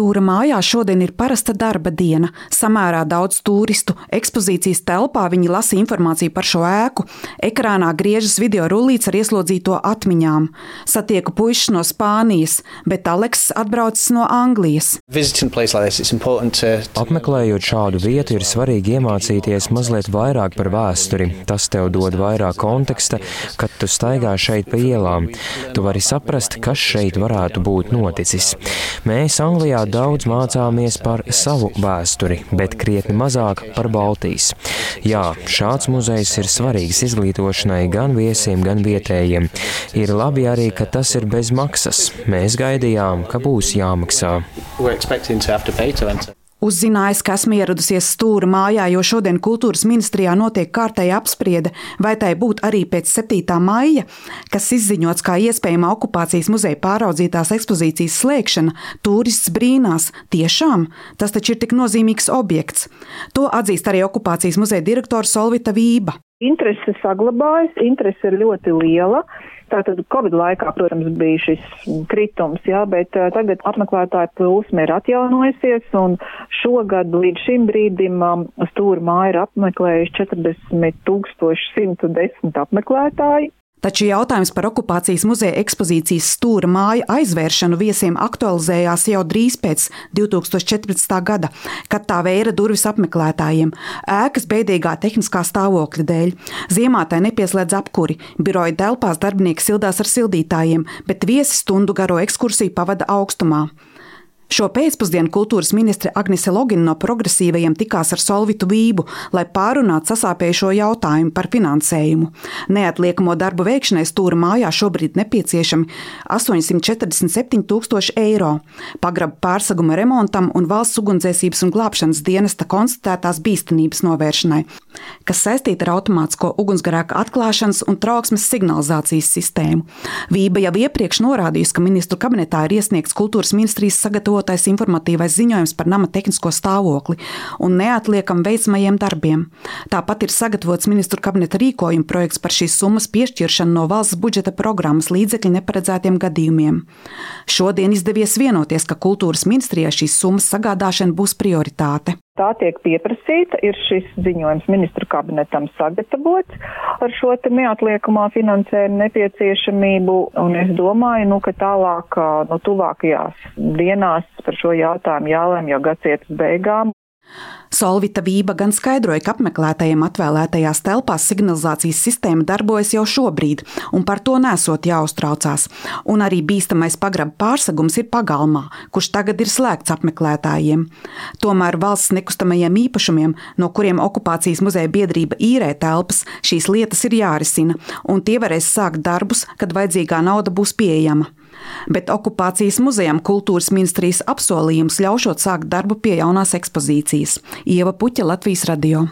Stūra mājā šodien ir parasta darba diena. Samērā daudz turistu. Ekspozīcijas telpā viņi lasa informāciju par šo ēku. Ekrānā griežas video rullīts ar ieslodzīto atmiņām. Satieku puikas no Spānijas, bet Aleks atbraucis no Anglijas. Apmeklējot šādu vietu, ir svarīgi iemācīties mazliet vairāk par vēsturi. Tas tev dod vairāk konteksta, kad tu staigā šeit pa ielām. Tu vari saprast, kas šeit varētu būt noticis. Mēs Anglijā daudz mācāmies par savu vēsturi, bet krietni mazāk par Baltijas. Jā, šāds muzejs ir svarīgs izglītošanai gan viesiem, gan vietējiem. Ir labi arī, ka tas ir bez maksas. Mēs gaidījām, ka būs jāmaksā. Uzzinājis, ka esmu ieradusies stūra mājā, jo šodien kultūras ministrijā notiek kārtēja apspriede, vai tai būt arī pēc 7. maija, kas izziņots kā iespējama okupācijas muzeja pāraudzītās ekspozīcijas slēgšana, turists brīnās, tiešām tas taču ir tik nozīmīgs objekts. To atzīst arī okupācijas muzeja direktors Solvita Vība. Interese saglabājas, interese ir ļoti liela. Tātad Covid laikā, protams, bija šis kritums, jā, bet uh, tagad apmeklētāju plūsma ir atjaunojusies un šogad līdz šim brīdim um, stūra māja ir apmeklējuši 40 110 apmeklētāji. Taču jautājums par okupācijas muzeja ekspozīcijas stūra māju aizvēršanu viesiem aktualizējās jau drīz pēc 2014. gada, kad tā vēra durvis apmeklētājiem. Ēkas beidīgā tehniskā stāvokļa dēļ. Ziemā tai nepieslēdz apkuri, biroja telpās darbinieki sildās ar sildītājiem, bet viesi stundu garo ekskursiju pavada augstumā. Šo pēcpusdienu kultūras ministre Agnese Logina no progresīvajiem tikās ar Solvitu Vību, lai pārunātu sasāpējušo jautājumu par finansējumu. Neatliekamo darbu veikšanai stūra mājā šobrīd nepieciešami 847 tūkstoši eiro. Pagraba pārseguma remontam un valsts ugunsdzēsības un glābšanas dienesta konstatētās bīstamības novēršanai, kas saistīta ar automātisko ugunsgrēka atklāšanas un trauksmes signalizācijas sistēmu. Vība jau iepriekš norādījusi, ka ministru kabinetā ir iesniegts kultūras ministrijas sagatavots sagatavotais informatīvais ziņojums par nama tehnisko stāvokli un neatliekam veicamajiem darbiem. Tāpat ir sagatavots ministru kabineta rīkojuma projekts par šīs summas piešķiršanu no valsts budžeta programmas līdzekļu neparedzētiem gadījumiem. Šodien izdevies vienoties, ka kultūras ministrijai šīs summas sagādāšana būs prioritāte. Tā tiek pieprasīta, ir šis ziņojums ministru kabinetam sagatavots ar šo te neatliekamā finansējuma nepieciešamību, un es domāju, nu, ka tālāk, nu, tuvākajās dienās par šo jautājumu jālēm jau gadsimtas beigām. Solvita Vība gan skaidroja, ka apmeklētājiem atvēlētajās telpās signalizācijas sistēma darbojas jau šobrīd, un par to nesot jāuztraucās. Un arī bīstamais pagraba pārsegums ir pagalmā, kurš tagad ir slēgts apmeklētājiem. Tomēr valsts nekustamajiem īpašumiem, no kuriem okupācijas muzeja biedrība īrē telpas, šīs lietas ir jārisina, un tie varēs sākt darbus, kad vajadzīgā nauda būs pieejama bet okupācijas muzejam kultūras ministrijas apsolījums ļaušot sākt darbu pie jaunās ekspozīcijas. Ieva Puķa, Latvijas radio.